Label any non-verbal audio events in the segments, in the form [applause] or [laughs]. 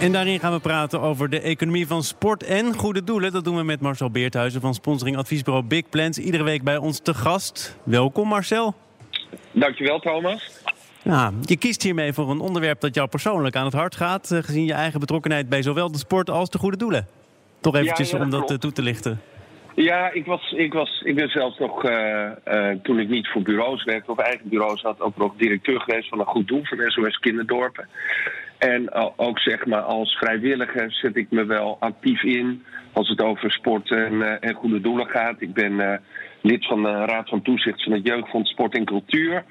En daarin gaan we praten over de economie van sport en goede doelen. Dat doen we met Marcel Beerthuizen van sponsoring adviesbureau Big Plans. Iedere week bij ons te gast. Welkom Marcel. Dankjewel Thomas. Ja, je kiest hiermee voor een onderwerp dat jou persoonlijk aan het hart gaat... Eh, gezien je eigen betrokkenheid bij zowel de sport als de goede doelen. Toch eventjes Ja, ja, om dat klopt. eh, toe te lichten. Ja, ik, was, ik, was, ik ben zelfs nog, eh, toen ik niet voor bureaus werkte of eigen bureaus had, ook nog directeur geweest van een goed doel van SOS Kinderdorpen. En ook zeg maar als vrijwilliger zet ik me wel actief in als het over sport en, eh, en goede doelen gaat. Ik ben eh, lid van de Raad van Toezicht van het Jeugdfonds Sport en Cultuur.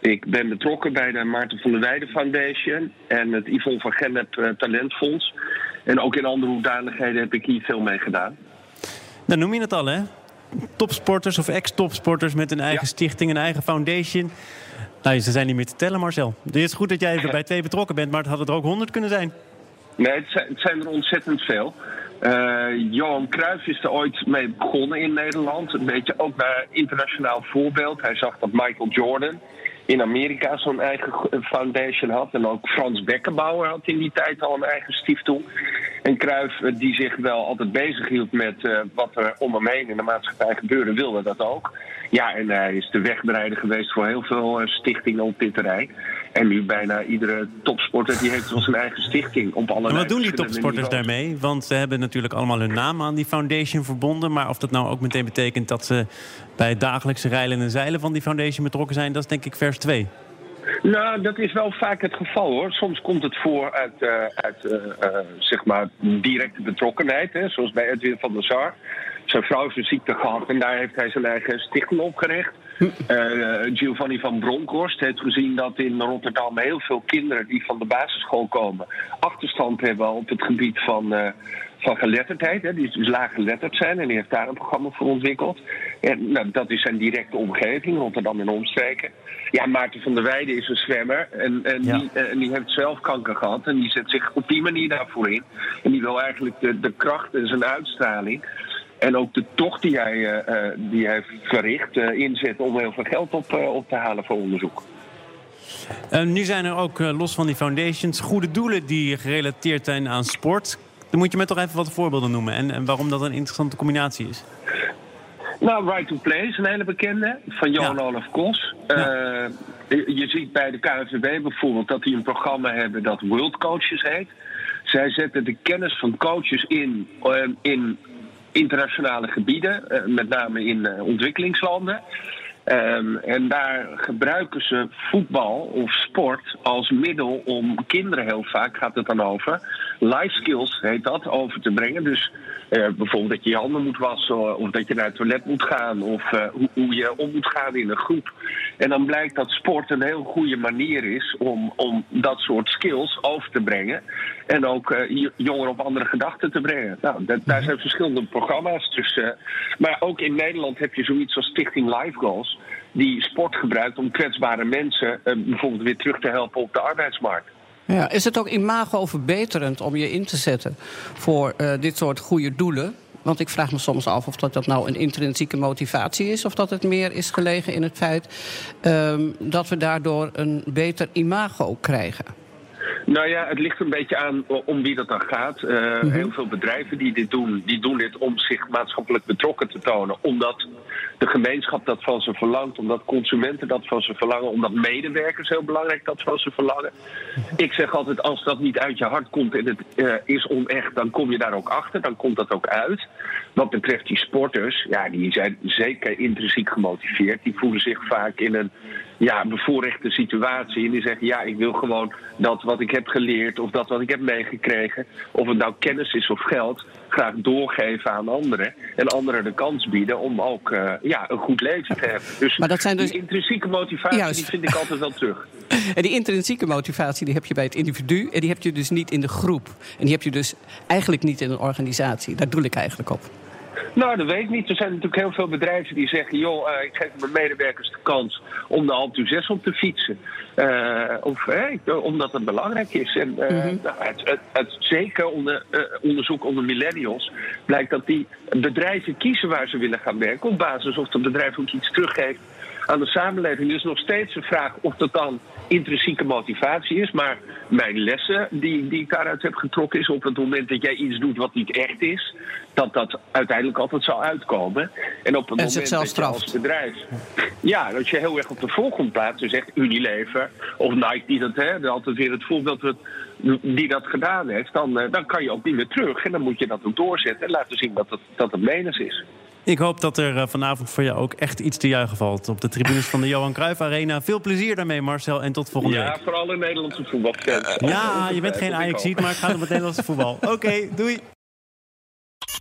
Ik ben betrokken bij de Maarten van der Weijden Foundation en het Yvonne van Gennep eh, Talentfonds. En ook in andere hoedanigheden heb ik hier veel mee gedaan. Dan noem je het al, hè? Topsporters of ex-topsporters met een eigen Ja. stichting, een eigen foundation. Nou, ze zijn niet meer te tellen, Marcel. Het is goed dat jij er bij twee betrokken bent, maar het had het er ook honderd kunnen zijn. Nee, het zijn, het zijn er ontzettend veel. Eh, Johan Cruijff is er ooit mee begonnen in Nederland. Een beetje ook naar internationaal voorbeeld. Hij zag dat Michael Jordan in Amerika zo'n eigen foundation had. En ook Frans Beckenbauer had in die tijd al een eigen stieftoe. En Cruijff, eh, die zich wel altijd bezig hield met eh, wat er om hem heen in de maatschappij gebeurde, wilde dat ook. Ja, en hij is de wegbereider geweest voor heel veel eh, stichtingen op dit terrein. En nu bijna iedere topsporter die heeft wel zijn eigen stichting op allerlei En wat doen die topsporters daarmee? Want ze hebben natuurlijk allemaal hun naam aan die foundation verbonden. Maar of dat nou ook meteen betekent dat ze bij het dagelijkse rijlen en zeilen van die foundation betrokken zijn, dat is denk ik vers 2. Nou, dat is wel vaak het geval hoor. Soms komt het voor uit, eh, uit eh, eh, zeg maar directe betrokkenheid. Hè, zoals bij Edwin van der Sar. Zijn vrouw heeft een ziekte gehad en daar heeft hij zijn eigen stichting opgericht. [laughs] Eh, Giovanni van Bronckhorst heeft gezien dat in Rotterdam heel veel kinderen die van de basisschool komen achterstand hebben op het gebied van, eh, van geletterdheid. Hè, die dus laag geletterd zijn en die heeft daar een programma voor ontwikkeld. En nou, dat is zijn directe omgeving, Rotterdam en omstreken. Ja, Maarten van der Weijden is een zwemmer en, en, Ja. die, eh, en die heeft zelf kanker gehad en die zet zich op die manier daarvoor in. En die wil eigenlijk de, de kracht en zijn uitstraling en ook de tocht die hij, eh, eh, die hij verricht eh, inzetten om heel veel geld op, op te halen voor onderzoek. Eh, nu zijn er ook los van die foundations goede doelen die gerelateerd zijn aan sport. Dan moet je me toch even wat voorbeelden noemen en, en waarom dat een interessante combinatie is. Nou, Right to Play is een hele bekende van Johan Ja. Olaf Kos. Je ziet bij de KNVB bijvoorbeeld dat die een programma hebben dat World Coaches heet. Zij zetten de kennis van coaches in, eh, in internationale gebieden, eh, met name in eh, ontwikkelingslanden. Ehm, en daar gebruiken ze voetbal of sport als middel om kinderen heel vaak, gaat het dan over, life skills heet dat, over te brengen. Dus eh, bijvoorbeeld dat je je handen moet wassen of dat je naar het toilet moet gaan of eh, hoe, hoe je om moet gaan in een groep. En dan blijkt dat sport een heel goede manier is om, om dat soort skills over te brengen. En ook eh, jongeren op andere gedachten te brengen. Nou, daar zijn verschillende programma's tussen. maar ook in Nederland heb je zoiets als Stichting Life Goals. Die sport gebruikt om kwetsbare mensen bijvoorbeeld weer terug te helpen op de arbeidsmarkt. Ja, is het ook imago-verbeterend om je in te zetten voor eh, dit soort goede doelen? Want ik vraag me soms af of dat, dat nou een intrinsieke motivatie is... of dat het meer is gelegen in het feit ehm, dat we daardoor een beter imago krijgen. Nou ja, het ligt een beetje aan om wie dat dan gaat. Eh, Heel veel bedrijven die dit doen, die doen dit om zich maatschappelijk betrokken te tonen. Omdat de gemeenschap dat van ze verlangt, omdat consumenten dat van ze verlangen, omdat medewerkers heel belangrijk dat van ze verlangen. Ik zeg altijd, als dat niet uit je hart komt en het eh, is onecht, dan kom je daar ook achter, dan komt dat ook uit. Wat betreft die sporters, ja, die zijn zeker intrinsiek gemotiveerd. Die voelen zich vaak in een ja, bevoorrechte situatie. En die zeggen, ja, ik wil gewoon dat wat ik heb geleerd of dat wat ik heb meegekregen, of het nou kennis is of geld, graag doorgeven aan anderen. En anderen de kans bieden om ook eh, ja, een goed leven te hebben. Dus, Maar dat zijn dus- die intrinsieke motivatie Juist. die vind ik altijd wel terug. [laughs] En die intrinsieke motivatie die heb je bij het individu... en die heb je dus niet in de groep. En die heb je dus eigenlijk niet in een organisatie. Daar doe ik eigenlijk op. Nou, dat weet ik niet. Er zijn natuurlijk heel veel bedrijven die zeggen: joh, uh, ik geef mijn medewerkers de kans om de Alpe 6 op te fietsen. Uh, of omdat het belangrijk is. En uh, mm-hmm. het, het, zeker onder, onderzoek onder millennials blijkt dat die bedrijven kiezen waar ze willen gaan werken. Op basis of het bedrijf ook iets teruggeeft aan de samenleving. Dus nog steeds een vraag of dat dan intrinsieke motivatie is. Maar mijn lessen die, die ik daaruit heb getrokken is op het moment dat jij iets doet wat niet echt is, dat dat uiteindelijk altijd zal uitkomen. En op het en moment dat je als bedrijf, ja, dat je heel erg op de voorgrond plaatst, dus echt Unilever of Nike die dat, hè, altijd weer het voorbeeld dat die dat gedaan heeft, dan, eh, dan kan je ook niet meer terug. En dan moet je dat ook doorzetten en laten zien dat het, dat het menens is. Ik hoop dat er eh, vanavond voor jou ook echt iets te juichen valt op de tribunes van de Johan Cruijff Arena. Veel plezier daarmee, Marcel, en tot volgende ja, week. Ja, vooral in Nederlandse voetbalfans. Ja, je bent geen ajax maar het gaat om het Nederlandse voetbal. Oké, doei.